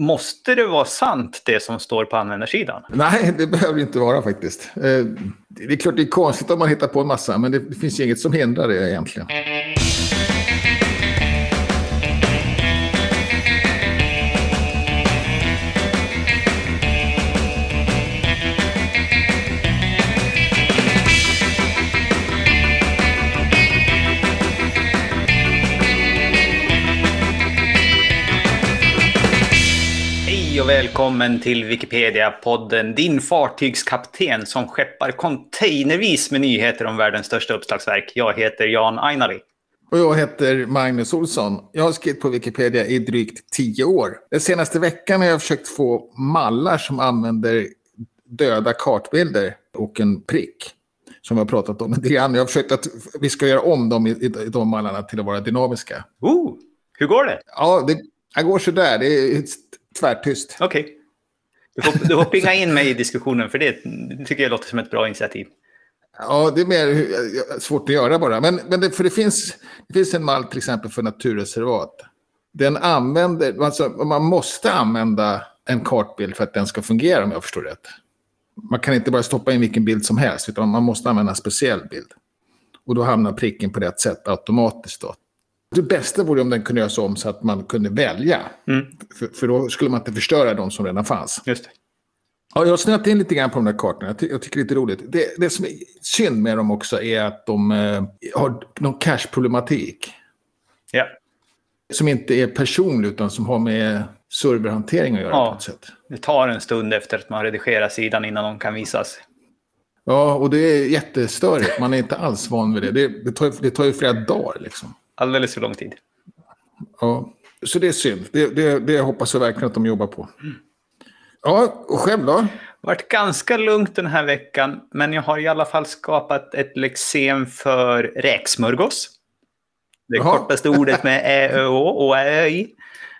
Måste det vara sant det som står på användarsidan? Nej, det behöver det inte vara faktiskt. Eh, det är klart det är konstigt om man hittar på en massa, men det finns inget som hindrar det egentligen. Välkommen till Wikipedia-podden, din fartygskapten som skeppar containervis med nyheter om världens största uppslagsverk. Jag heter Jan Ainali. Och jag heter Magnus Olsson. Jag har skrivit på Wikipedia i drygt tio år. Den senaste veckan har jag försökt få mallar som använder döda kartbilder och en prick. Som vi har pratat om lite grann. Jag har försökt att vi ska göra om dem i, i, de mallarna till att vara dynamiska. Oh, hur går det? Ja, det, det går sådär. Det är tvärtyst. Okej. Okay. Du, får, du får pinga in mig i diskussionen för det tycker jag låter som ett bra initiativ. Ja, det är mer svårt att göra bara. Men, men det, för det finns, det finns en mall till exempel för naturreservat. Den använder, alltså, man måste använda en kartbild för att den ska fungera om jag förstår rätt. Man kan inte bara stoppa in vilken bild som helst, utan man måste använda en speciell bild. Och då hamnar pricken på rätt sätt automatiskt. Då. Det bästa vore om den kunde göras om så att man kunde välja. Mm. För, för, då skulle man inte förstöra de som redan fanns. Just det. Ja, jag har snöat in lite grann på de där kartorna. Jag, ty jag tycker det är lite roligt. Det, det som är synd med dem också är att de eh, har någon cache-problematik. Ja. Som inte är personlig utan som har med serverhantering att göra ja, på något sätt. Det tar en stund efter att man redigerar sidan innan de kan visas. Ja, och det är jättestörigt. Man är inte alls van vid det. Det, det, tar, det tar ju flera dagar liksom. Alldeles för lång tid. Ja, så det är synd. Det, det, det hoppas jag verkligen att de jobbar på. Ja, och själv då? Det har varit ganska lugnt den här veckan, men jag har i alla fall skapat ett lexem för räksmörgås. Det Jaha. kortaste ordet med ä, ö, å och ä, i.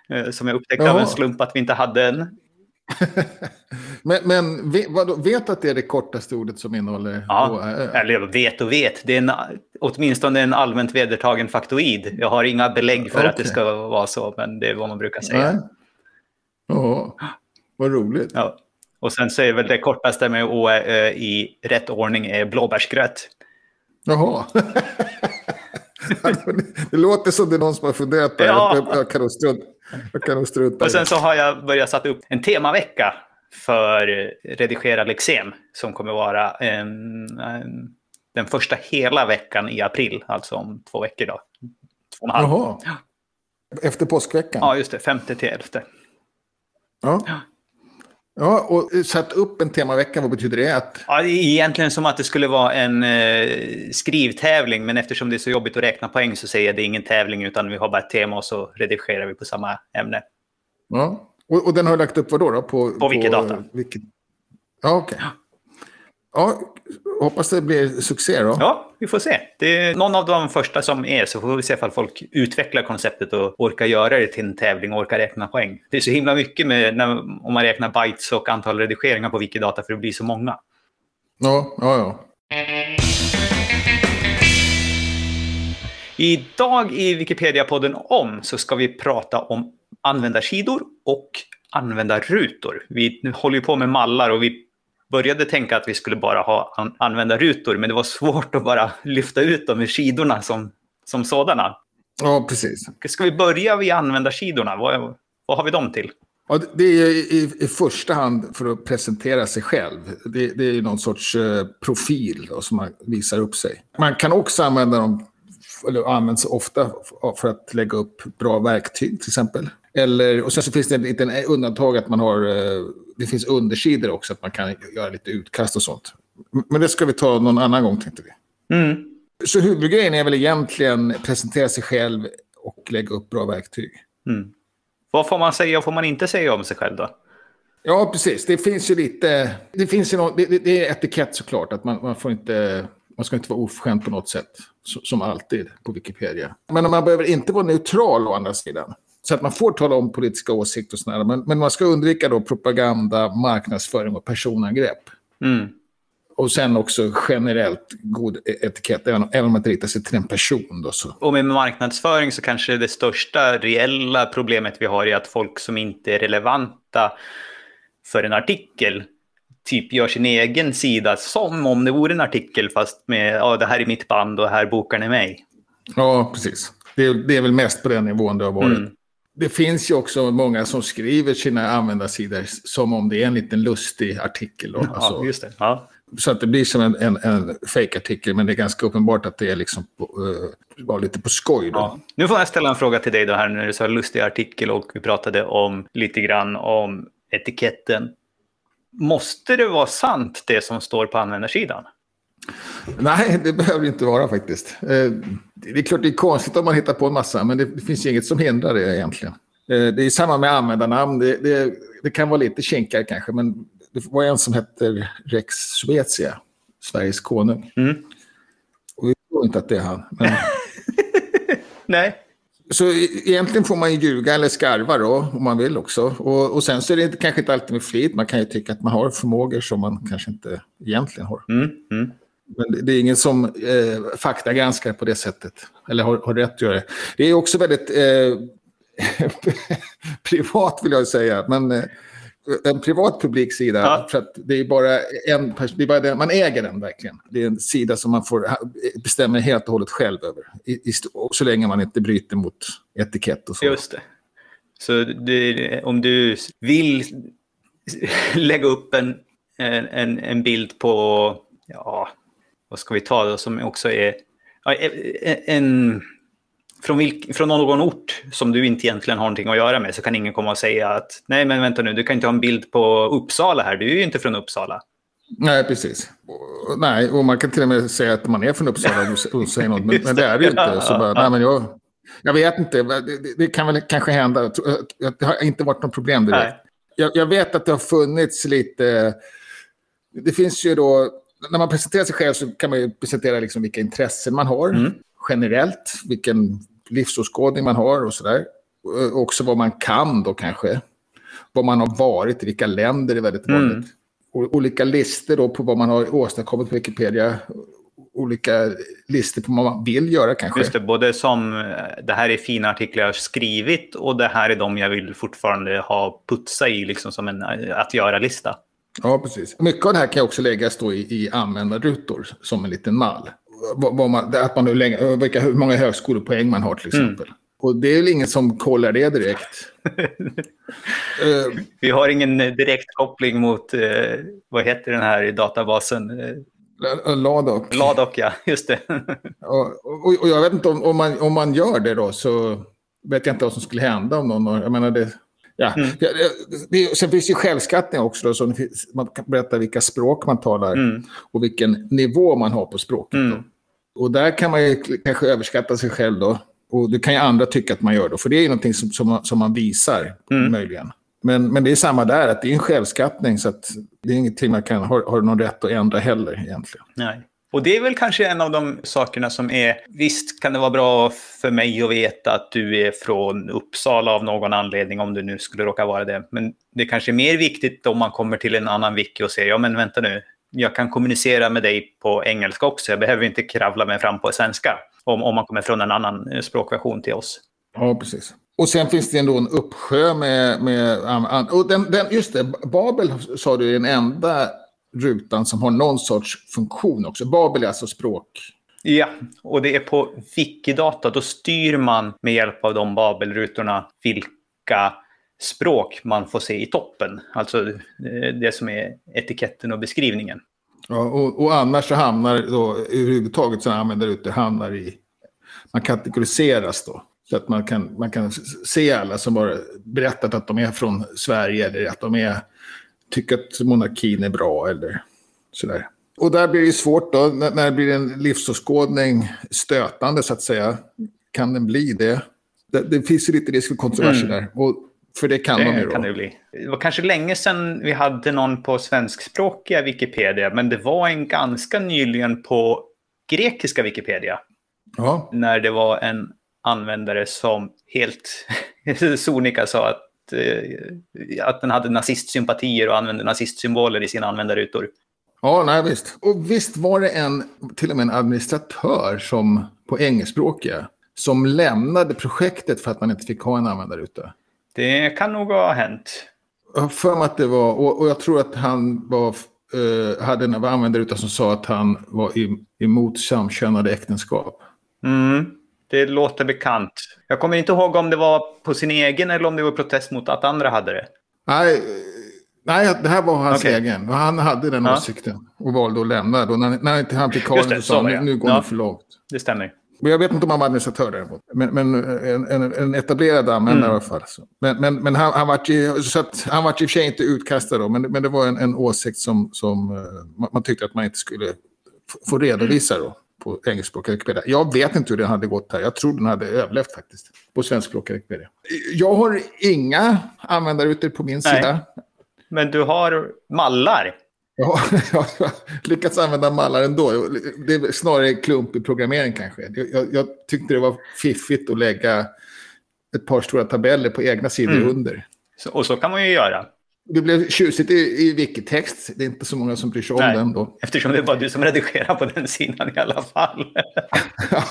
Eh, som jag upptäckte Jaha. av en slump att vi inte hade än. men men vadå, vet att det är det kortaste ordet som innehåller Ja, eller vet och vet. Det är en, åtminstone en allmänt vedertagen faktoid. Jag har inga belägg för okay. att det ska vara så, men det är vad man brukar säga. Ja, vad roligt. Ja. Och sen så är väl det kortaste med å i rätt ordning är blåbärsgröt. Jaha. det låter som det är någon som har funderat på det. Ja. Jag kan strunta jag kan strunta Och sen så har jag börjat sätta upp en temavecka för redigerad lexem som kommer vara en, en, den första hela veckan i april, alltså om två veckor. Då. Två och en halv. Jaha. Efter påskveckan? Ja, just det. Femte till elfte. Ja. Ja, och satt upp en temavecka, vad betyder det? Att... Ja, det är egentligen som att det skulle vara en eh, skrivtävling, men eftersom det är så jobbigt att räkna poäng så säger jag det är ingen tävling, utan vi har bara ett tema och så redigerar vi på samma ämne. Ja, och, och den har lagt upp vad då? då? På, på Wikidata. Vilket... Ja, okej. Okay. Ja, hoppas det blir succé då. Ja, vi får se. Det är någon av de första som är, så får vi se om folk utvecklar konceptet och orkar göra det till en tävling och orkar räkna poäng. Det är så himla mycket med när, om man räknar bytes och antal redigeringar på Wikidata för det blir så många. Ja, ja, ja. Idag i Wikipedia-podden om så ska vi prata om användarsidor och användarrutor. Vi håller ju på med mallar och vi började tänka att vi skulle bara ha an använda rutor, men det var svårt att bara lyfta ut dem i skidorna som, som sådana. Ja, precis. Ska vi börja vid användarsidorna? Vad, vad har vi dem till? Ja, det är i, i första hand för att presentera sig själv. Det, det är någon sorts eh, profil då, som man visar upp sig. Man kan också använda dem, eller används ofta för att lägga upp bra verktyg till exempel. Eller, och sen så finns det ett en undantag att man har, eh, det finns undersidor också, att man kan göra lite utkast och sånt. Men det ska vi ta någon annan gång tänkte vi. Mm. Så huvudgrejen är väl egentligen presentera sig själv och lägga upp bra verktyg. Mm. Vad får man säga och får man inte säga om sig själv då? Ja, precis. Det finns ju lite... Det, finns ju något, det, det, är etikett såklart. Att man, man, får inte, man ska inte vara oförskämd på något sätt. Som alltid på Wikipedia. Men man behöver inte vara neutral å andra sidan. Så att man får tala om politiska åsikter och sådär. Men, men man ska undvika då propaganda, marknadsföring och personangrepp. Mm. Och sen också generellt god e- etikett, även, även om man inte riktar sig till en person. Då, så. Och med marknadsföring så kanske det största reella problemet vi har är att folk som inte är relevanta för en artikel typ gör sin egen sida som om det vore en artikel fast med ja, det här är mitt band och här bokar ni mig. Ja, precis. Det är, det är väl mest på den nivån det har varit. Mm. Det finns ju också många som skriver sina användarsidor som om det är en liten lustig artikel. Då. Ja, Alltså, just det. Ja. så att det blir som en, en, en fake-artikel, men det är ganska uppenbart att det är liksom på, uh, var lite på skoj. Då. Ja. Nu får jag ställa en fråga till dig då här när du sa lustig artikel och vi pratade om lite grann om etiketten. Måste det vara sant det som står på användarsidan? Nej, det behöver inte vara faktiskt. Eh, Det är klart det är konstigt om man hittar på en massa, men det, finns ju inget som hindrar det egentligen. Eh, Det är samma med användarnamn. Det, det, det kan vara lite kinkigare kanske, men det var en som hette Rex Svezia, Sveriges konung. Mm. Och vi tror inte att det är han. Men... Nej. Så e- egentligen får man ju ljuga eller skarva då, om man vill också. Och, och sen så är det inte, kanske inte alltid med flit. Man kan ju tycka att man har förmågor som man kanske inte egentligen har. Mm. Mm. Men det- är ingen som eh, faktagranskar på det sättet. Eller har, har rätt att göra det. Det är också väldigt eh, privat vill jag säga. Men eh, en privat publiksida. Ja. För att det är bara en det är bara den, Man äger den verkligen. Det är en sida som man får bestämma helt och hållet själv över. I, i, så länge man inte bryter mot etikett och så. Just det. Så det, om du vill lägga upp en, en- en bild på, ja, vad ska vi ta då, som också är ja, en, en från, vilk, från någon ort som du inte egentligen har någonting att göra med så kan ingen komma och säga att nej men vänta nu, du kan inte ha en bild på Uppsala här, du är ju inte från Uppsala. Nej, precis. Nej, och man kan till och med säga att man är från Uppsala och, säger något, men, men det är det ju inte. Så bara, nej, men jag, jag vet inte, det, det- kan väl kanske hända. Det har inte varit något problem direkt. Jag, jag vet att det har funnits lite... Det finns ju då... När man presenterar sig själv så kan man ju presentera liksom vilka intressen man har Mm. generellt, vilken livsåskådning man har och sådär. Och Också vad man kan då kanske. Vad man har varit i, vilka länder är väldigt Mm. vanligt. O- Olika listor då på vad man har åstadkommit på Wikipedia. Olika listor på vad man vill göra kanske. Just det, både som eh, det här är fina artiklar jag har skrivit och det här är de jag vill fortfarande ha putsa i liksom som en eh, att göra-lista. Ja, precis. Mycket av det här kan också läggas då i, i användarrutor som en liten mall. Vad, vad man, att man hur, länge, vilka, hur många högskolepoäng man har till exempel. Och det är väl ingen som kollar det direkt. Eh, Vi har ingen eh, direkt koppling mot, eh, vad heter den här i databasen? Ladok. Ladok, ja, just det. Och, och, och jag vet inte om, om, man, om man gör det då så vet jag inte vad som skulle hända om någon Jag menar det... Ja. Mm. Det, det, sen finns ju självskattning också. Då, så det man kan berätta vilka språk man talar Mm. och vilken nivå man har på språket. Mm. Och där kan man ju kanske överskatta sig själv då. Och det kan ju andra tycka att man gör då. För det är ju någonting som, som, man, som man visar, Mm. möjligen. Men, men det är samma där, att det är en självskattning. Så att det är ingenting man kan, har, har någon rätt att ändra heller egentligen. Nej. Och det är väl kanske en av de sakerna som är... Visst kan det vara bra för mig att veta att du är från Uppsala av någon anledning, om du nu skulle råka vara det. Men det kanske är mer viktigt om man kommer till en annan wiki och säger, ja men vänta nu, jag kan kommunicera med dig på engelska också, jag behöver inte kravla mig fram på svenska. Om, om man kommer från en annan eh, språkversion till oss. Ja, precis. Och sen finns det ändå en uppsjö med... med an- an- och den, den, just det, Babel sa du är den enda rutan som har någon sorts funktion också. Babel är alltså språk. Ja, och det är på Wikidata. Då styr man med hjälp av de Babelrutorna vilka språk man får se i toppen. Alltså eh, det som är etiketten och beskrivningen. Ja, och, och annars så hamnar då överhuvudtaget sådana användarrutor hamnar i... Man kategoriseras då. Så att man kan, man kan se alla som har berättat att de är från Sverige eller att de är, tycker att monarkin är bra eller sådär. Och där blir det svårt då, när, när det blir en livsåskådning stötande så att säga. Kan den bli det? Det, det finns ju lite risk för kontroverser Mm. där. Och, för det kan de ju Det då. kan det bli. Det var kanske länge sedan vi hade någon på svenskspråkiga Wikipedia, men det var en ganska nyligen på grekiska Wikipedia. Ja. när det var en användare som helt sonika sa att, eh, att den hade nazistsympatier och använde nazistsymboler i sina användarrutor. Ja, nej visst. Och visst var det en, till och med en administratör som, på engelskspråkiga som lämnade projektet för att man inte fick ha en användarruta. Det kan nog ha hänt. Jag har för mig att det var, och, och jag tror att han var, eh, hade en användarruta som sa att han var emot samkönade äktenskap. Mm, det låter bekant. Jag kommer inte ihåg om det var på sin egen eller om det var protest mot att andra hade det. Nej, nej det här var hans Okej. egen. Han hade den Ja. åsikten och valde att lämna. Då när, när inte han fick ha den sa det. nu går Ja. det för långt. Det stämmer. Men jag vet inte om han var administratör däremot. Men, men en, en, en etablerad användare Mm. i alla fall. Men, men, men han, han var ju, så att, han var i och för sig inte utkastad då. Men, men det var en, en åsikt som, som eh, man, man tyckte att man inte skulle få redovisa då. På engelskspråkiga Wikipedia. Jag vet inte hur den hade gått här. Jag tror den hade överlevt faktiskt. På svenskspråkiga Wikipedia. Jag har inga användarrutor på min Nej. sida. Men du har mallar. Ja, jag har lyckats använda mallar ändå. Det är snarare klumpig programmering kanske. Jag, jag, jag tyckte det var fiffigt att lägga ett par stora tabeller på egna sidor Mm. under. Så, och så kan man ju göra. Det blev tjusigt i, i wikitext. Det är inte så många som bryr sig om Nej. den då. Eftersom det var du som redigerar på den sidan i alla fall. Ja.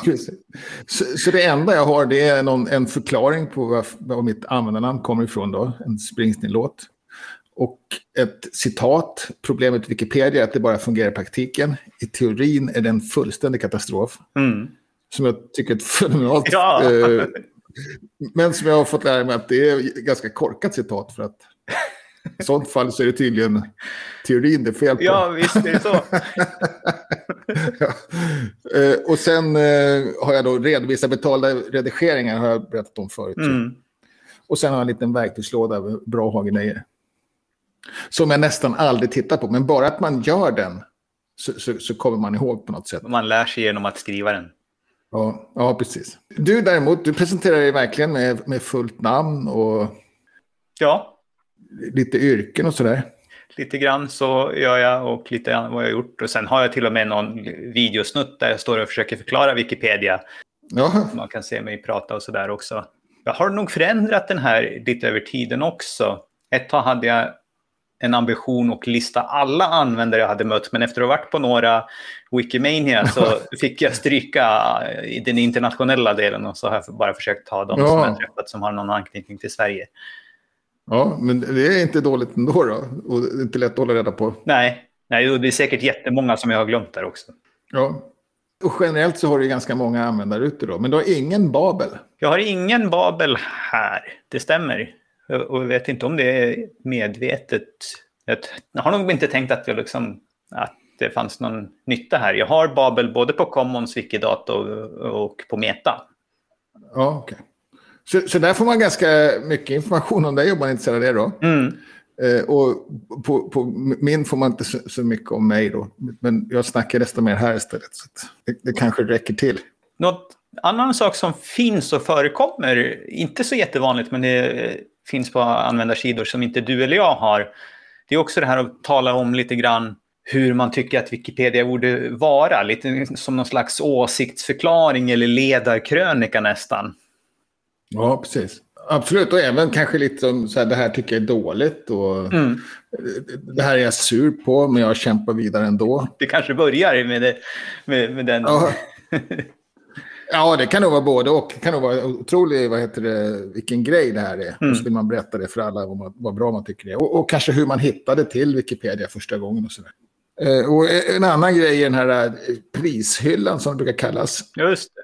Så, så det enda jag har det är någon, en förklaring på var, var mitt användarnamn kommer ifrån då. En Springsteen-låt. Och ett citat. Problemet med Wikipedia är att det bara fungerar i praktiken. I teorin är det en fullständig katastrof. Mm. som jag tycker är ett fenomenalt... Ja. Eh, men som jag har fått lära mig att det är ganska korkat citat för att i sånt fall så är det tydligen teorin det är fel på. Ja, visst är det så. Ja. Eh, och sen eh, har jag då redovisat betalda redigeringar har jag berättat om förut. Mm. Och sen har jag en liten verktygslåda med bra att ha grejer. Som jag nästan aldrig tittar på, men bara att man gör den så, så, så kommer man ihåg på något sätt. Man lär sig genom att skriva den. Ja, ja, precis. Du däremot, du presenterar dig verkligen med, med fullt namn och Ja, lite yrken och sådär. lite grann så gör jag och lite grann vad jag har gjort. Och sen har jag till och med någon videosnutt där jag står och försöker förklara Wikipedia. Ja, Man kan se mig prata och sådär också. Jag har nog förändrat den här lite över tiden också. Ett tag hade jag en ambition att lista alla användare jag hade mött. Men efter att ha varit på några Wikimania så fick jag stryka i den internationella delen. Och så har jag bara försökt ta de som Ja. jag har träffat som har någon anknytning till Sverige. Ja, men det är inte dåligt ändå då. Och det är inte lätt att hålla reda på. Nej, nej det är säkert jättemånga som jag har glömt där också. Ja. Och generellt så har du ganska många användare ute då. Men du har ingen Babel. Jag har ingen Babel här, det stämmer. Och jag vet inte om det är medvetet. Jag har nog inte tänkt att, jag liksom, att det fanns någon nytta här. Jag har Babel både på Commons, Wikidata och, och på Meta. Ja, okej. Så, så där får man ganska mycket information om dig om man är intresserad av det då. Mm. Eh, och på, på min får man inte så, så mycket om mig då. Men jag snackar desto mer här istället. Så det, det kanske räcker till. Något annan sak som finns och förekommer, inte så jättevanligt, men det finns på användarsidor som inte du eller jag har. Det är också det här att tala om lite grann hur man tycker att Wikipedia borde vara. Lite som någon slags åsiktsförklaring eller ledarkrönika nästan. Ja, precis. Absolut, och även kanske lite som så här, det här tycker jag är dåligt och Mm. det här är jag sur på, men jag kämpar vidare ändå. Det kanske börjar med, det, med, med den... Ja. Ja, det kan nog vara både och. Det kan nog vara otroligt, vad heter det, vilken grej det här är. Mm. Och så vill man berätta det för alla, vad, man, vad bra man tycker det är. Och, och kanske hur man hittade till Wikipedia första gången och sådär. Eh, och en annan grej är den här eh, prishyllan som det brukar kallas. Just det.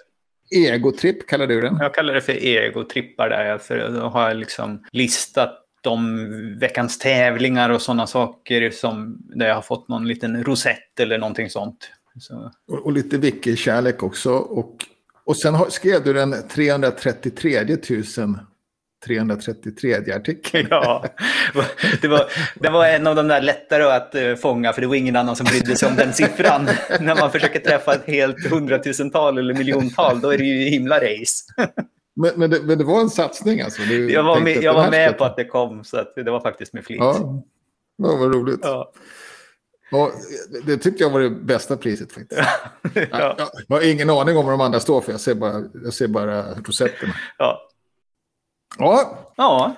Egotripp kallar du den. Jag kallar det för egotrippar där, för då har jag liksom listat de veckans tävlingar och sådana saker som där jag har fått någon liten rosett eller någonting sånt. Så, Och, och lite wiki-kärlek också. Och, och sen har, skrev du den 333 000 333 artikeln. ja, det var, det var en av de där lättare att eh, fånga för det var ingen annan som brydde sig om den siffran. När man försöker träffa ett helt hundratusental eller miljontal då är det ju himla race. Men, men, det, men det var en satsning alltså? Du Jag var med, jag var med ska- på att det kom så att det var faktiskt med flit. Ja, ja vad roligt. Ja. Ja, det tyckte jag var det bästa priset faktiskt. Ja. Ja, jag har ingen aning om vad de andra står för. Jag ser bara, jag ser bara rosetterna. Ja. Ja, ja,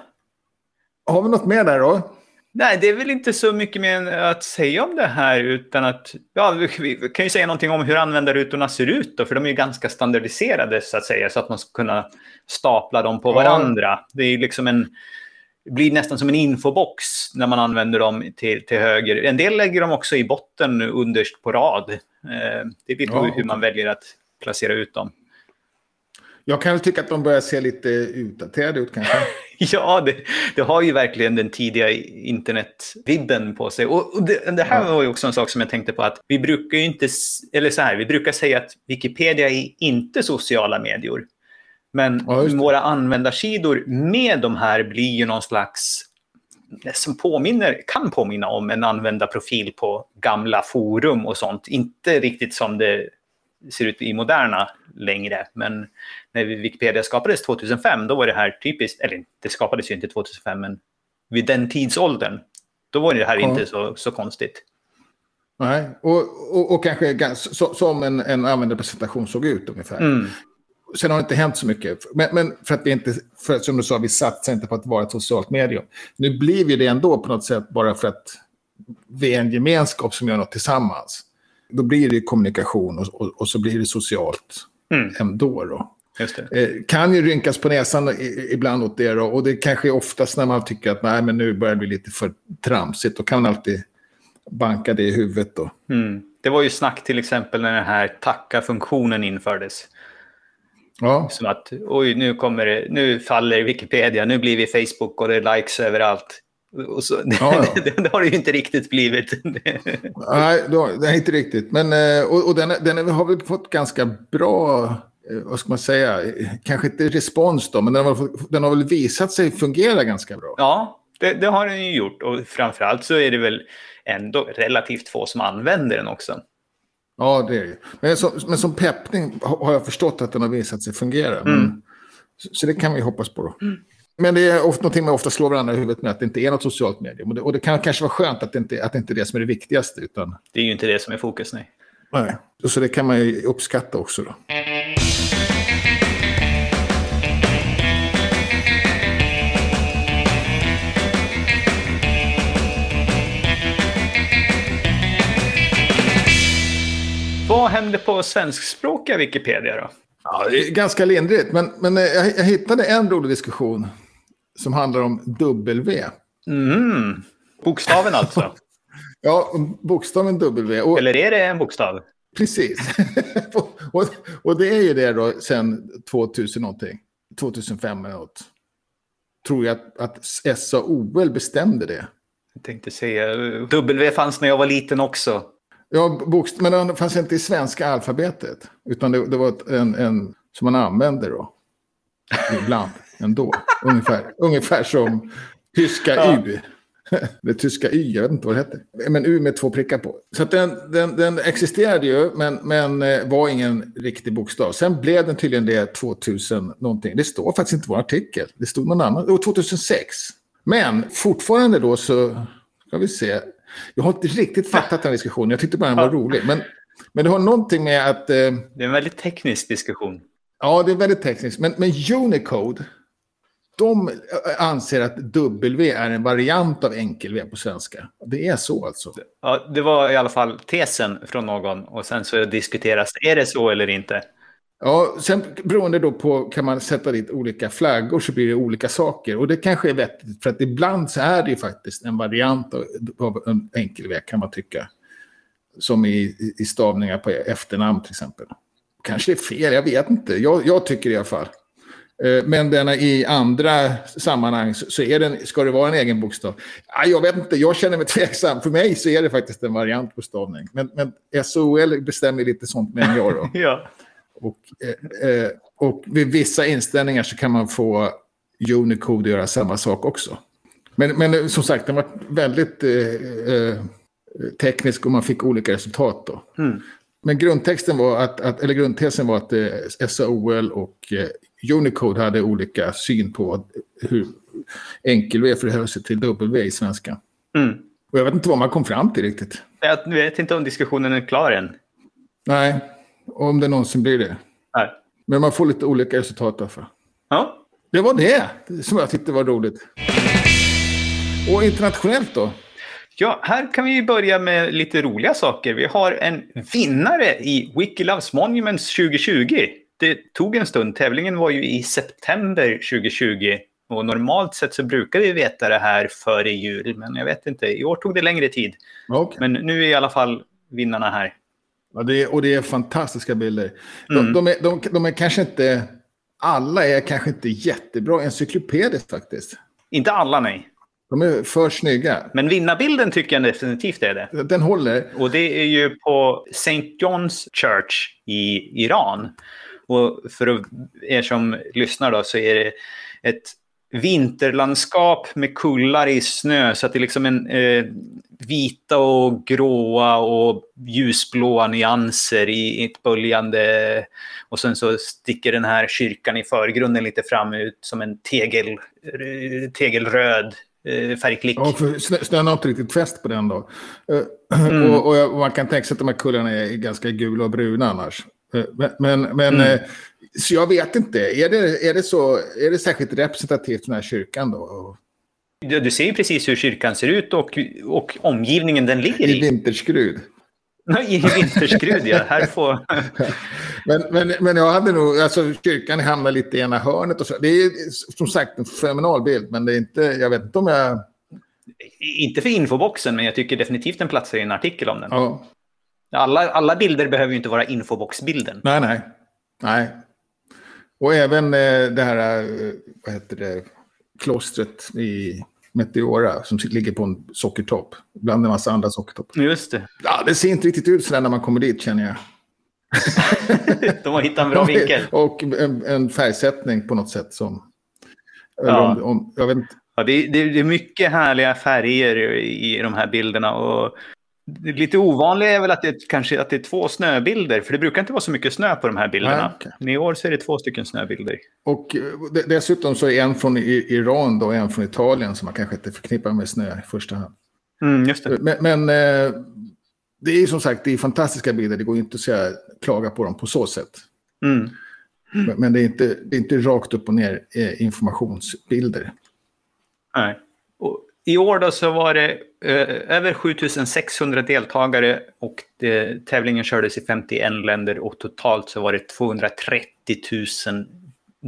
har vi något mer där då? Nej, det är väl inte så mycket mer att säga om det här utan att ja, vi, kan ju säga någonting om hur användarrutorna ser ut då, för de är ju ganska standardiserade så att säga, så att man ska kunna stapla dem på varandra. Ja. Det är liksom en blir nästan som en infobox när man använder dem till, till höger. En del lägger dem också i botten underst på rad. Eh, det är lite ja. hur man väljer att placera ut dem. Jag kan väl tycka att de börjar se lite utdaterade ut kanske. ja, det, det, har ju verkligen den tidiga internetvibben på sig. Och, det, det, här var ju också en sak som jag tänkte på att vi brukar ju inte, eller så här, vi brukar säga att Wikipedia är inte sociala medier. Men ja, våra användarsidor med de här blir ju någon slags som påminner, kan påminna om en användarprofil på gamla forum och sånt. Inte riktigt som det ser ut i moderna längre. Men när Wikipedia skapades 2005, då var det här typiskt, eller det skapades ju inte 2005, men vid den tidsåldern, då var det här ja. inte så, så konstigt. Nej, och, och, och kanske så, som en, en användarpresentation såg ut ungefär. Mm. Sen har det inte hänt så mycket. Men, men för att vi inte, för, som du sa, vi satsar inte på att vara ett socialt medium. Nu blir vi det ändå på något sätt bara för att vi är en gemenskap som gör något tillsammans. Då blir det kommunikation och, och, och så blir det socialt mm. ändå. Då. Eh, kan ju rynkas på näsan ibland åt det. Då, och det kanske är oftast när man tycker att nej, men nu börjar det bli lite för tramsigt. Då kan man alltid banka det i huvudet. Då. Mm. Det var ju snack till exempel när den här tacka-funktionen infördes. Ja. Som att oj, nu, kommer det, nu faller Wikipedia, nu blir vi Facebook och det är likes överallt. Så, ja, ja. det, det, har det ju inte riktigt blivit. Nej, det är inte riktigt. Men, eh, och, och den, den har väl fått ganska bra, eh, vad ska man säga, kanske inte respons då, men den har, den har väl visat sig fungera ganska bra. Ja, det, det har den ju gjort. Och framförallt så är det väl ändå relativt få som använder den också. Ja, det är det. Men som, men som peppning har jag förstått att den har visat sig fungera. Mm. Men, så det kan vi hoppas på då. Mm. Men det är ofta någonting man ofta slår varandra i huvudet med att det inte är något socialt medium. Och det, och det kan kanske vara skönt att det, inte, att det inte är det som är det viktigaste. Utan... Det är ju inte det som är fokus, nej. Nej, så det kan man ju uppskatta också då. Vad händer på svenskspråkiga Wikipedia då? Ja, det är ganska lindrigt, men, men eh, jag, jag hittade en rolig diskussion som handlar om W. Mm. Bokstaven alltså? ja, bokstaven W. Och, Eller är det en bokstav? Precis. och, och, det är ju det då sen 2000 någonting. 2005 eller något. Tror jag att, att SAOL bestämde det. Jag tänkte säga, W fanns när jag var liten också. Ja, bokst men den fanns inte i svenska alfabetet. Utan det, det var en, en som man använde då. Ibland ändå. ungefär, ungefär som tyska ja. U. Det tyska Y, jag vet inte vad det hette. Men U med två prickar på. Så den, den, den, existerade ju, men, men eh, var ingen riktig bokstav. Sen blev den tydligen det 2000 någonting. Det står faktiskt inte i vår artikel. Det stod någon annan. Var 2006. Men fortfarande då så, ska vi se. Jag har inte riktigt fattat den diskussionen. Jag tyckte bara den var rolig. Men, men det har någonting med att... Eh, det är en väldigt teknisk diskussion. Ja, det är väldigt tekniskt. Men, men Unicode, de anser att W är en variant av enkel-V på svenska. Det är så alltså? Ja, det var i alla fall tesen från någon. Och sen så diskuteras är det så eller inte. Ja, sen beroende då på, kan man sätta dit olika flaggor så blir det olika saker. Och det kanske är vettigt, för att ibland så är det ju faktiskt en variant av, av en enkel-V kan man tycka. Som i, i stavningar på efternamn till exempel. Kanske det är fel, jag vet inte. Jag, jag tycker i alla fall. Eh, men denna, i andra sammanhang så är den, ska det vara en egen bokstav. Jag vet inte, jag känner mig tveksam. För mig så är det faktiskt en variant på stavning. Men, men SOL bestämmer lite sånt med jag då. ja. Och, eh, eh, och vid vissa inställningar så kan man få Unicode göra samma sak också. Men, men som sagt, den var väldigt eh, teknisk och man fick olika resultat då. Mm. Men grundtexten var att, att, eller grundtesen var att eh, SAOL och Unicode hade olika syn på hur enkel-V förhöll sig till W i svenska. Mm. Och jag vet inte vad man kom fram till riktigt. Jag vet inte om diskussionen är klar än. Nej, om det någonsin blir det. Nej. Men man får lite olika resultat därför. Ja. Det var det som jag tyckte var roligt. Och internationellt då? Ja, här kan vi börja med lite roliga saker. Vi har en vinnare i Wiki Loves Monuments 2020. Det tog en stund. Tävlingen var ju i september 2020. Och normalt sett så brukar vi veta det här före jul, men jag vet inte. I år tog det längre tid. Okay. Men nu är i alla fall vinnarna här. Ja, det är, och det är fantastiska bilder. De, mm. de, är, de, de är kanske inte... Alla är kanske inte jättebra encyklopediskt faktiskt. Inte alla, nej. De är för snygga. Men vinnarbilden tycker jag definitivt är det. Den håller. Och det är ju på St. John's Church i Iran. Och för er som lyssnar då så är det ett vinterlandskap med kullar i snö. Så att det är liksom en eh, vita och gråa och ljusblåa nyanser i ett böljande. Och sen så sticker den här kyrkan i förgrunden lite fram ut som en tegel, eh, tegelröd eh, färgklick. Ja, för snön har inte riktigt fäst på den då. Eh, mm. Och, och, man kan tänka sig att de här kullarna är ganska gula och bruna annars. Eh, men, men mm. Eh, så jag vet inte, är det, är, det så, är det särskilt representativt för den här kyrkan då? Du, ser ju precis hur kyrkan ser ut och, och omgivningen den ligger i. I vinterskrud. I vinterskrud, ja. Här får... men, men, men jag hade nog, alltså kyrkan hamnar lite i ena hörnet och så. Det är som sagt en fenomenal bild, men det är inte, jag vet inte om jag... Inte för infoboxen, men jag tycker definitivt den platsar i en artikel om den. Ja. Alla, alla bilder behöver ju inte vara infoboxbilden. Nej, nej. Nej. Och även eh, det här, eh, vad heter det, klostret i Meteora som ligger på en sockertopp. Bland en massa andra sockertoppar. Just det. Ja, det ser inte riktigt ut sådär när man kommer dit känner jag. De har hittat en bra vinkel. Och en, en färgsättning på något sätt som... Ja. Om, om, jag vet inte. Ja, det, det, det, är mycket härliga färger i de här bilderna. Och lite ovanligt är väl att det, kanske, att det är två snöbilder, för det brukar inte vara så mycket snö på de här bilderna. Nej, okay. Men i år så är det två stycken snöbilder. Och eh, dessutom så är en från Iran och en från Italien som man kanske inte förknippar med snö i första hand. Mm, just det. Men, men eh, det är som sagt det är fantastiska bilder, det går inte att säga, klaga på dem på så sätt. Mm. Men, men det, är inte, det är inte rakt upp och ner eh, informationsbilder. Nej. Och i år då så var det eh, över 7600 deltagare och det, tävlingen kördes i 51 länder och totalt så var det 230 000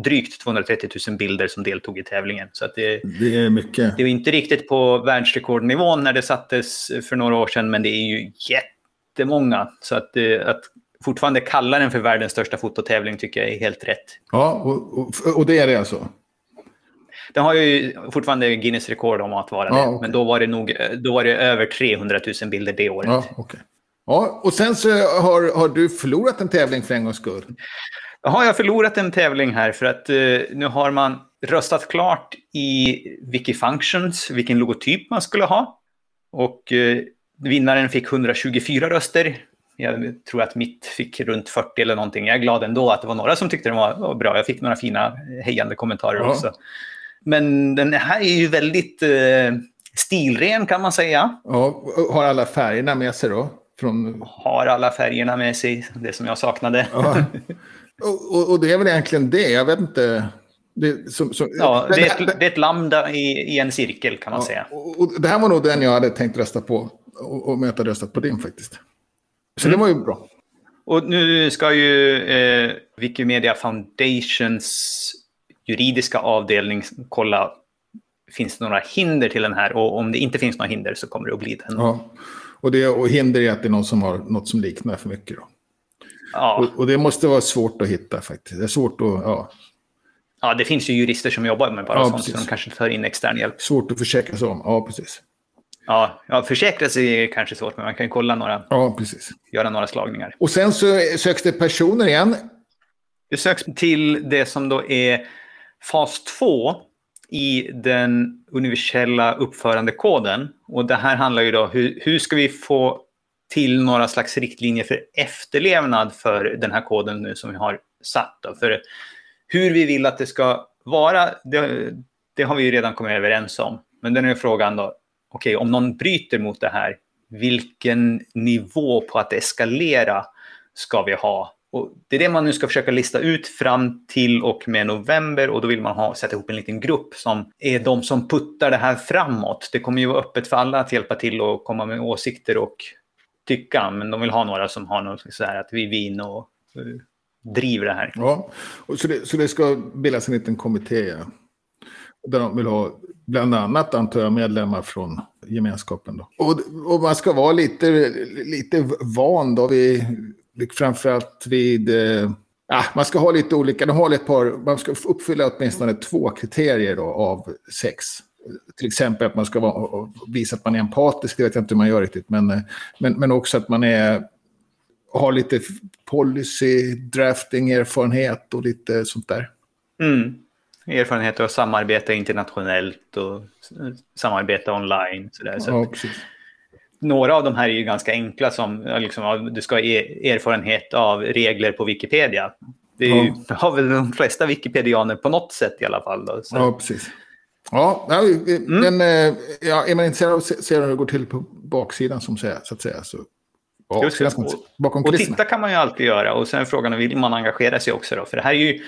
drygt 230 000 bilder som deltog i tävlingen. Så att det, det är mycket. Det är inte riktigt på världsrekordnivån när det sattes för några år sedan, men det är ju jättemånga. Så att, eh, att fortfarande kalla den för världens största fototävling tycker jag är helt rätt. Ja, och, och, och det är det alltså? Den har ju fortfarande Guinness rekord om att vara ja, det. Okay. Men då var det nog då var det över 300 000 bilder det året. Ja, okay. ja, och sen så har, har du förlorat en tävling för en gångs skull. Har jag förlorat en tävling här för att uh, nu har man röstat klart i Wikifunctions vilken logotyp man skulle ha. Och uh, vinnaren fick 124 röster. Jag tror att mitt fick runt 40 eller någonting. Jag är glad ändå att det var några som tyckte den var bra. Jag fick några fina hejande kommentarer ja. också. Men den här är ju väldigt eh, stilren kan man säga. Ja, har alla färgerna med sig då? Från... Har alla färgerna med sig, det som jag saknade. Ja. Och, och, och, det är väl egentligen det, jag vet inte. Det, som, som, ja, det, är ett, det är ett lambda i, i en cirkel kan man ja, säga. Och, det här var nog den jag hade tänkt rösta på. Och, om jag hade röstat på din faktiskt. Så mm. det var ju bra. Och nu ska ju eh, Wikimedia Foundations juridiska avdelning kolla finns det några hinder till den här och om det inte finns några hinder så kommer det att bli den. Ja. Och, det, och hinder är att det är någon som har något som liknar för mycket. Då. Ja. Och, och, det måste vara svårt att hitta faktiskt. Det är svårt att... Ja. Ja, det finns ju jurister som jobbar med bara ja, sånt, precis. så de kanske tar in extern hjälp. Svårt att försäkra sig om, ja precis. Ja, ja försäkra sig är kanske svårt, men man kan ju kolla några. Ja, precis. Göra några slagningar. Och sen så söks det personer igen. Det söks till det som då är fas 2 i den universella uppförandekoden. Och det här handlar ju då hur, hur ska vi få till några slags riktlinjer för efterlevnad för den här koden nu som vi har satt. Då. För hur vi vill att det ska vara, det, det har vi ju redan kommit överens om. Men den är frågan då, okej, okay, om någon bryter mot det här, vilken nivå på att eskalera ska vi ha och det är det man nu ska försöka lista ut fram till och med november och då vill man ha, sätta ihop en liten grupp som är de som puttar det här framåt. Det kommer ju vara öppet för alla att hjälpa till och komma med åsikter och tycka, men de vill ha några som har något så här att vi vinner och uh, driver det här. Ja, och så, det, så det ska bildas en liten kommitté ja. där de vill ha bland annat antar jag medlemmar från gemenskapen. Då. Och, och man ska vara lite, lite van då vid, framförallt vid eh, man ska ha lite olika, de har ett par, man ska uppfylla åtminstone två kriterier då, av sex. Till exempel att man ska vara, visa att man är empatisk, det vet jag inte hur man gör riktigt, men, men, men också att man är, har lite policy, drafting, erfarenhet och lite sånt där. Mm. Erfarenhet av att samarbeta internationellt och samarbeta online. Så där. Så ja, precis några av de här är ju ganska enkla som liksom, du ska ha erfarenhet av regler på Wikipedia. Det är ju, ja. har väl de flesta Wikipedianer på något sätt i alla fall. Då, så. Ja, precis. Ja, men mm. ja, är man intresserad av att se hur det går till på baksidan som säger, så att säga så Just och, bakom och titta kan man ju alltid göra och sen är frågan vill man engagera sig också då? För det här är ju,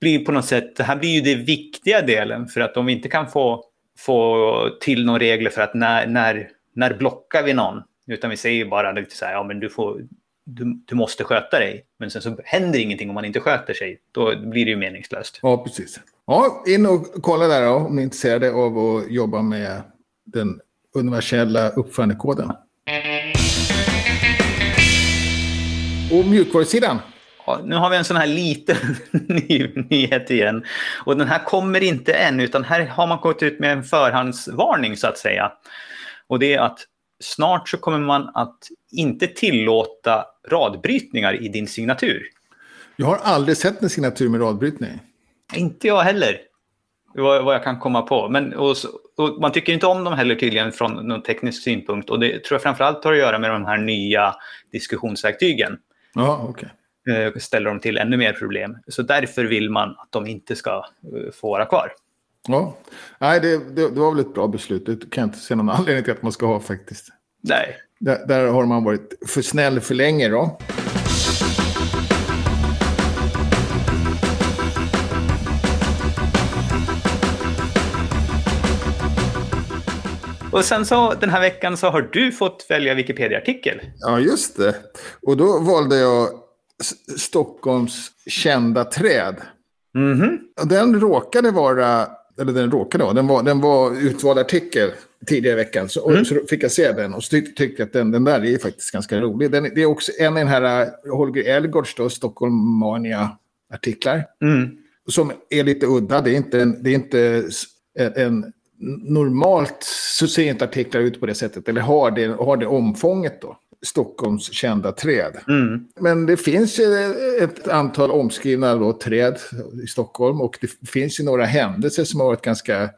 blir på något sätt, det här blir ju det viktiga delen för att om vi inte kan få, få till några regler för att när, när när blockar vi någon? Utan vi säger bara lite så här, ja men du, får, du, du måste sköta dig. Men sen så händer ingenting om man inte sköter sig. Då blir det ju meningslöst. Ja, precis. Ja, in och kolla där då, om ni är intresserade av att jobba med den universella uppförandekoden. Och mjukvarusidan? Ja, nu har vi en sån här liten ny, nyhet igen. Och den här kommer inte än, utan här har man gått ut med en förhandsvarning så att säga. Och det är att snart så kommer man att inte tillåta radbrytningar i din signatur. Jag har aldrig sett en signatur med radbrytning. Inte jag heller. Vad, vad jag kan komma på. Men, och, och man tycker inte om dem heller tydligen från någon teknisk synpunkt. Och det tror jag framförallt har att göra med de här nya diskussionsverktygen. Ja, okej. Okay. Ställer dem till ännu mer problem. Så därför vill man att de inte ska eh, få vara kvar. Ja, nej det, det, det, var väl ett bra beslut. Det kan jag inte se någon anledning till att man ska ha faktiskt. Nej. Där, där har man varit för snäll för länge då. Och sen så den här veckan så har du fått välja Wikipedia-artikel. Ja, just det. Och då valde jag Stockholms kända träd. Mm -hmm. Den råkade vara eller den råkade vara, den var, den var utvald artikel tidigare i veckan. Så, mm. så fick jag se den och tyckte tyck att den, den där är faktiskt ganska rolig. Den, det är också en av den här uh, Holger Elgårds, då, Stockholm Mania-artiklar. Mm. Som är lite udda. Det är inte en, det är inte en, en normalt så ser inte artiklar ut på det sättet. Eller har det, har det omfånget då. Stockholms kända träd. Mm. Men det finns ett antal omskrivna då, träd i Stockholm och det finns ju några händelser som har varit ganska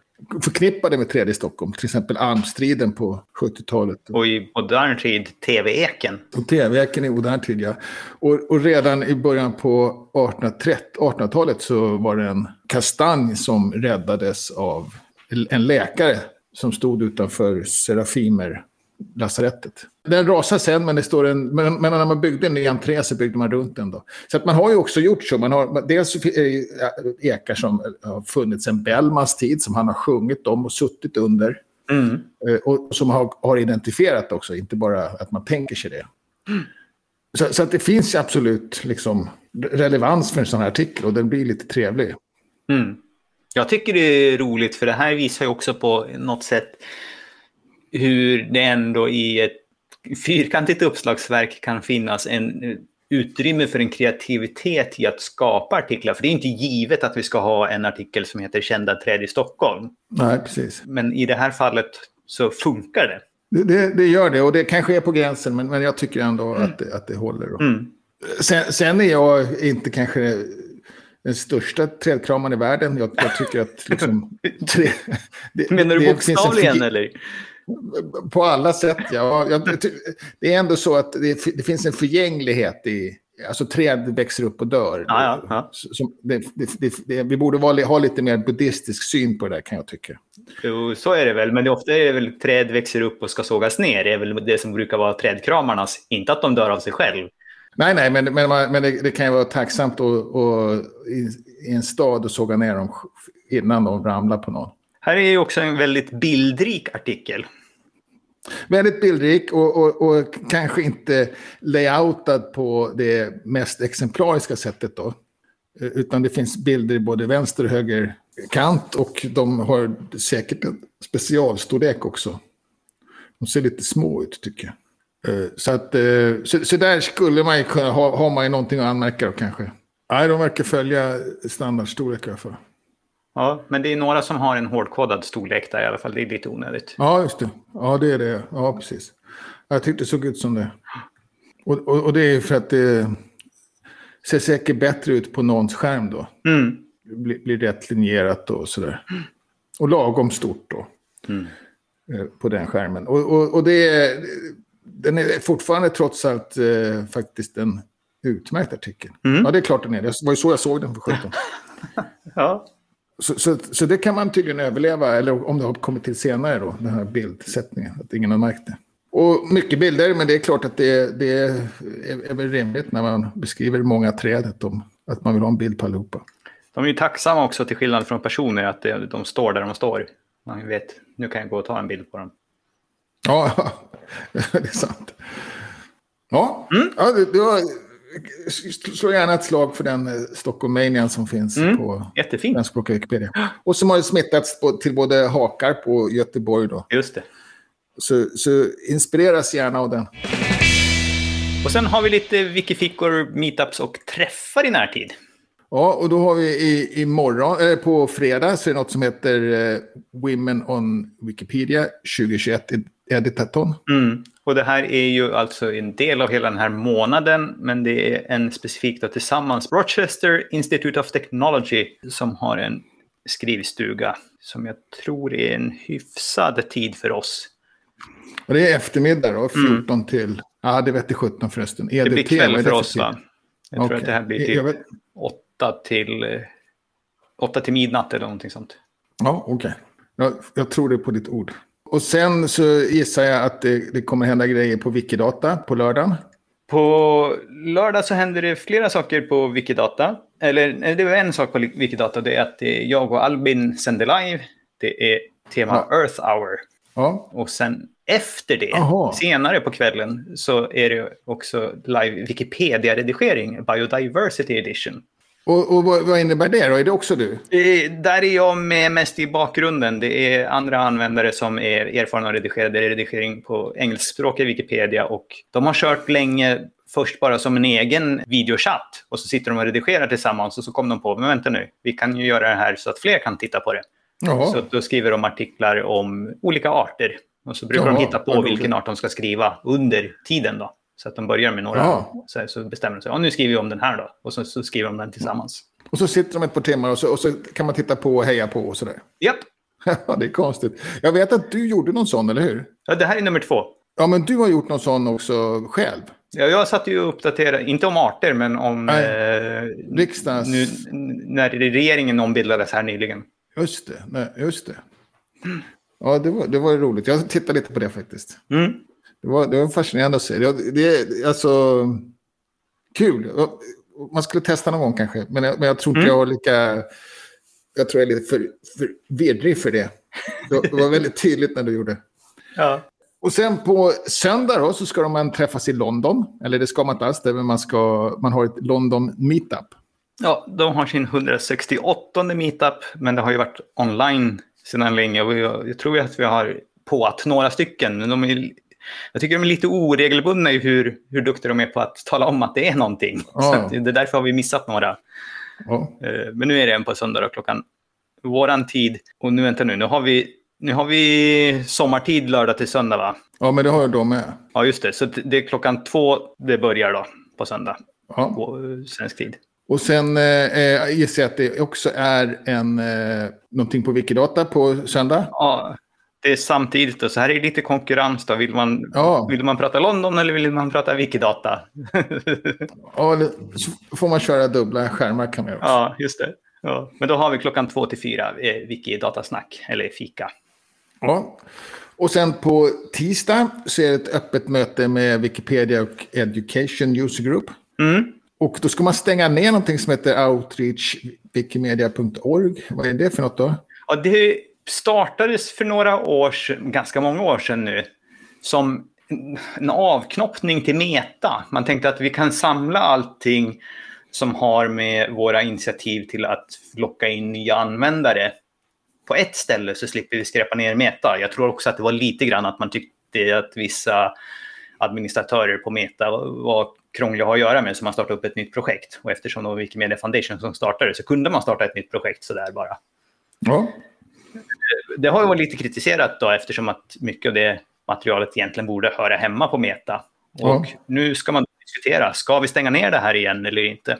förknippade med träd i Stockholm. Till exempel Almstriden på 70-talet. Och i modern tid TV-eken. Och TV-eken i modern tid, ja. Och, och redan i början på 1800-talet så var det en kastanj som räddades av en läkare som stod utanför Serafimer lasarettet. Den rasar sen, men, det står en, men, men när man byggde en ny entré så byggde man runt den. Då. Så att man har ju också gjort så. Man har, dels ekar som har funnits sedan Bellmans tid, som han har sjungit om och suttit under. Mm. Eh, och som har, har identifierat också, inte bara att man tänker sig det. Mm. Så, så, att det finns absolut liksom, relevans för en sån här artikel och den blir lite trevlig. Mm. Jag tycker det är roligt för det här visar ju också på något sätt hur det ändå i ett fyrkantigt uppslagsverk kan finnas en utrymme för en kreativitet i att skapa artiklar. För det är inte givet att vi ska ha en artikel som heter Kända träd i Stockholm. Nej, precis. Men i det här fallet så funkar det. Det, det, det gör det och det kanske är på gränsen men, men jag tycker ändå mm. att, det, att det håller. Mm. Sen, sen, är jag inte kanske den största trädkramaren i världen. Jag, jag tycker att liksom... Tre, det, Menar du bokstavligen eller? På alla sätt, ja. Det är ändå så att det, det finns en förgänglighet i... Alltså träd växer upp och dör. Ja, ja, ja. Det, det, vi borde vara, ha lite mer buddhistisk syn på det där kan jag tycka. Jo, så är det väl. Men det ofta är det väl träd växer upp och ska sågas ner. Det är väl det som brukar vara trädkramarnas. Inte att de dör av sig själv. Nej, nej, men, men, men det, det kan ju vara tacksamt att, att, i, i en stad och såga ner dem innan de ramlar på någon. Här är ju också en väldigt bildrik artikel. Väldigt bildrik och, och, och kanske inte layoutad på det mest exemplariska sättet då. Utan det finns bilder i både vänster och höger kant och de har säkert en specialstorlek också. De ser lite små ut tycker jag. Eh, så, att, eh, så, så där skulle man ju kunna ha, har man ju någonting att anmärka då kanske. Nej, de verkar följa standardstorlek i alla fall. Ja, men det är några som har en hårdkodad storlek där i alla fall. Det är lite onödigt. Ja, just det. Ja, det är det. Ja, precis. Jag tyckte det såg ut som det. Och, och, och det är för att det ser säkert bättre ut på någons skärm då. Mm. Det blir, blir rätt linjerat och sådär. Och lagom stort då. Mm. eh, På den skärmen. Och, och, och det är, den är fortfarande trots allt eh, faktiskt en utmärkt artikel. Mm. Ja, det är klart den är. Det var ju så jag såg den för 17. Ja. Så, så, så det kan man tydligen överleva, eller om det har kommit till senare då, den här bildsättningen, att ingen har märkt det. Och mycket bilder, men det är klart att det, det är, är väl rimligt när man beskriver många träd, att, de, att man vill ha en bild på allihopa. De är ju tacksamma också till skillnad från personer att det- de står där de står. Man vet, nu kan jag gå och ta en bild på dem. Ja, det är sant. Ja, Mm. ja det, det var, slå gärna ett slag för den eh, Stockholmanian som finns Mm. på svenskspråkiga Wikipedia. Och som har smittats till både hakar på Göteborg då. Just det. Så, så inspireras gärna av den. Och sen har vi lite wikifickor, meetups och träffar i närtid. Ja, och då har vi i, imorgon, eller på fredag, så är det något som heter eh, Women on Wikipedia 2021 ed- Editathon. Mm. Och det här är ju alltså en del av hela den här månaden, men det är en specifik då tillsammans Rochester Institute of Technology som har en skrivstuga som jag tror är en hyfsad tid för oss. Och det är eftermiddag då, 14 till, ja det vet till 17 förresten. Mm. Det blir EDT, kväll det för oss tid? va? Jag tror att det här blir typ vet- 8 till, eh, 8 till midnatt eller någonting sånt. Ja, okej. Jag, jag tror det på ditt ord. Och sen så gissar jag att det, det kommer hända grejer på Wikidata på lördagen. På lördag så händer det flera saker på Wikidata. Eller det var en sak på Wikidata, det är att är jag och Albin sänder live. Det är tema Earth Hour. Ja, Och sen efter det, Aha. senare på kvällen, så är det också live Wikipedia-redigering, Biodiversity Edition. Och, och vad, vad innebär det då? Är det också du? Där är jag med mest i bakgrunden. Det är andra användare som är erfarna och redigerade redigering på engelskspråkig Wikipedia. Och de har kört länge först bara som en egen videochatt. Och så sitter de och redigerar tillsammans och så kom de på, men vänta nu, vi kan ju göra det här så att fler kan titta på det. Jaha. Så då skriver de artiklar om olika arter. Och så brukar Jaha, de hitta på vilken art de ska skriva under tiden då. Så att de börjar med några. Ja. Så, så bestämmer de sig, ja, nu skriver vi om den här då. Och så, så skriver de den tillsammans. Och så sitter de ett par timmar och så, och så kan man titta på och heja på och sådär. Japp, Ja, det är konstigt. Jag vet att du gjorde någon sån, eller hur? ja, det här är nummer två. Ja, men du har gjort någon sån också själv. Ja, jag satt ju och uppdaterade, inte om arter, men om Nej. eh, Riksdagens... nu, när regeringen ombildades här nyligen. Just det, nej, just det. Ja, det var, det var roligt. Jag tittade lite på det faktiskt. Mm. Det var, det var fascinerande att se. Det, det är alltså kul. Man skulle testa någon gång kanske. Men jag, men jag tror inte Mm. jag har lika... Jag tror jag är lite för, för vedrig för det. Det var väldigt tydligt när du gjorde. Ja. Och sen på söndag då, så ska man träffas i London. Eller det ska man inte alls, men man, ska, man har ett London meetup. ja, de har sin 168 meetup, men det har ju varit online sedan länge. Och jag, jag tror att vi har på att några stycken, men de är, jag tycker de är lite oregelbundna i hur, hur duktiga de är på att tala om att det är någonting. Ja. Så att det är därför har vi missat några. Ja. Eh, Men nu är det en på söndag klockan våran tid. Och nu vänta nu, nu har vi, nu har vi sommartid lördag till söndag va? ja, men det har jag då med. Ja just det, så det är klockan två det börjar då på söndag Ja. på eh, svensk tid. Och sen eh, gissar jag att det också är en, eh, någonting på Wikidata på söndag. Ja, det är samtidigt och så här är det lite konkurrens då. Vill man, Ja. vill man prata London eller vill man prata Wikidata? Ja, så får man köra dubbla skärmar kan man också. ja, just det. Ja. Men då har vi klockan två till fyra eh, Wikidatasnack, eller fika. Ja. Och sen på tisdag så är det ett öppet möte med Wikipedia och Education User Group. Mm. Och då ska man stänga ner någonting som heter outreachwikimedia.org. Vad är det för något då? Ja, det startades för några år sedan, ganska många år sedan nu, som en avknoppning till Meta. Man tänkte att vi kan samla allting som har med våra initiativ till att locka in nya användare på ett ställe så slipper vi skräpa ner Meta. Jag tror också att det var lite grann att man tyckte att vissa administratörer på Meta var krångliga att ha att göra med så man startade upp ett nytt projekt. Och eftersom det var Wikimedia Foundation som startade så kunde man starta ett nytt projekt sådär bara. Ja. Det har ju varit lite kritiserat då eftersom att mycket av det materialet egentligen borde höra hemma på Meta. Och Ja. nu ska man diskutera, ska vi stänga ner det här igen eller inte?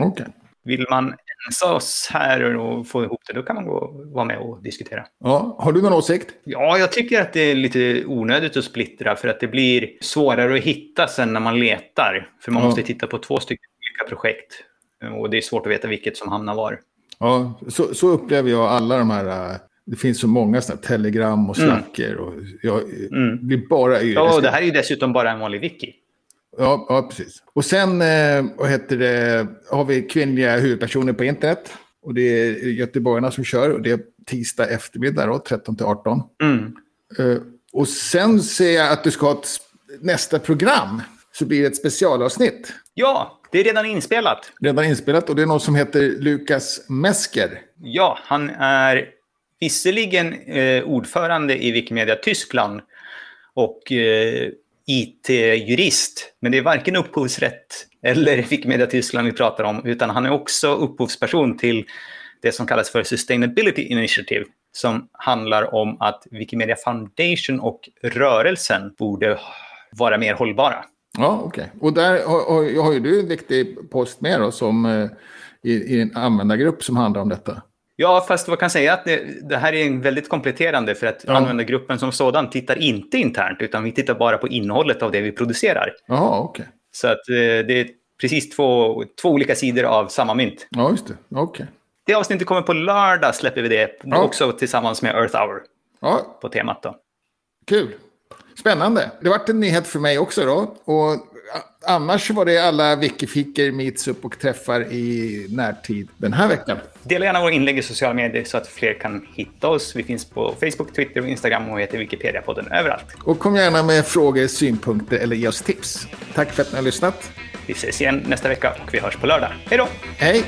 Okej. Vill man ensa oss här och få ihop det, då kan man gå, vara med och diskutera. Ja. Har du någon åsikt? Ja, jag tycker att det är lite onödigt att splittra för att det blir svårare att hitta sen när man letar. För man Ja. måste titta på två stycken olika projekt. Och det är svårt att veta vilket som hamnar var. Ja, så, så upplever jag alla de här. Det finns så många sådana telegram och Mm. slacker. Och jag Mm. blir bara yr. Ja, och det här är ju dessutom bara en vanlig wiki. Ja, ja, precis. Och sen eh, vad heter det, har vi kvinnliga huvudpersoner på internet. Och det är göteborgarna som kör. Och det är tisdag eftermiddag då, 13 till 18. Mm. Eh, och sen ser jag att du ska ha ett, nästa program. Så blir det ett specialavsnitt. Ja, det är redan inspelat. Redan inspelat. Och det är någon som heter Lukas Mesker. Ja, han är visserligen eh, ordförande i Wikimedia Tyskland och eh, IT-jurist. Men det är varken upphovsrätt eller Wikimedia Tyskland vi pratar om, utan han är också upphovsperson till det som kallas för Sustainability Initiative, som handlar om att Wikimedia Foundation och rörelsen borde vara mer hållbara. Ja, okej. Och där har, har, har ju du en viktig post med då, som eh, i, i en användargrupp som handlar om detta. Ja, fast vad kan säga att det, det här är en väldigt kompletterande för att Ja. användargruppen som sådan tittar inte internt utan vi tittar bara på innehållet av det vi producerar. Ja, okej. Så att eh, det är precis två, två olika sidor av samma mynt. Ja, just det. Okej. Det avsnittet kommer på lördag släpper vi det Ja. också tillsammans med Earth Hour Ja, på temat då. kul. Spännande. Det vart en nyhet för mig också då. Och annars var det alla wikifiker, meetup och träffar i närtid den här veckan. Dela gärna våra inlägg i sociala medier så att fler kan hitta oss. Vi finns på Facebook, Twitter och Instagram och heter Wikipedia-podden överallt. Och kom gärna med frågor, synpunkter eller ge oss tips. Tack för att ni har lyssnat. Vi ses igen nästa vecka och vi hörs på lördag. Hej då! Hej!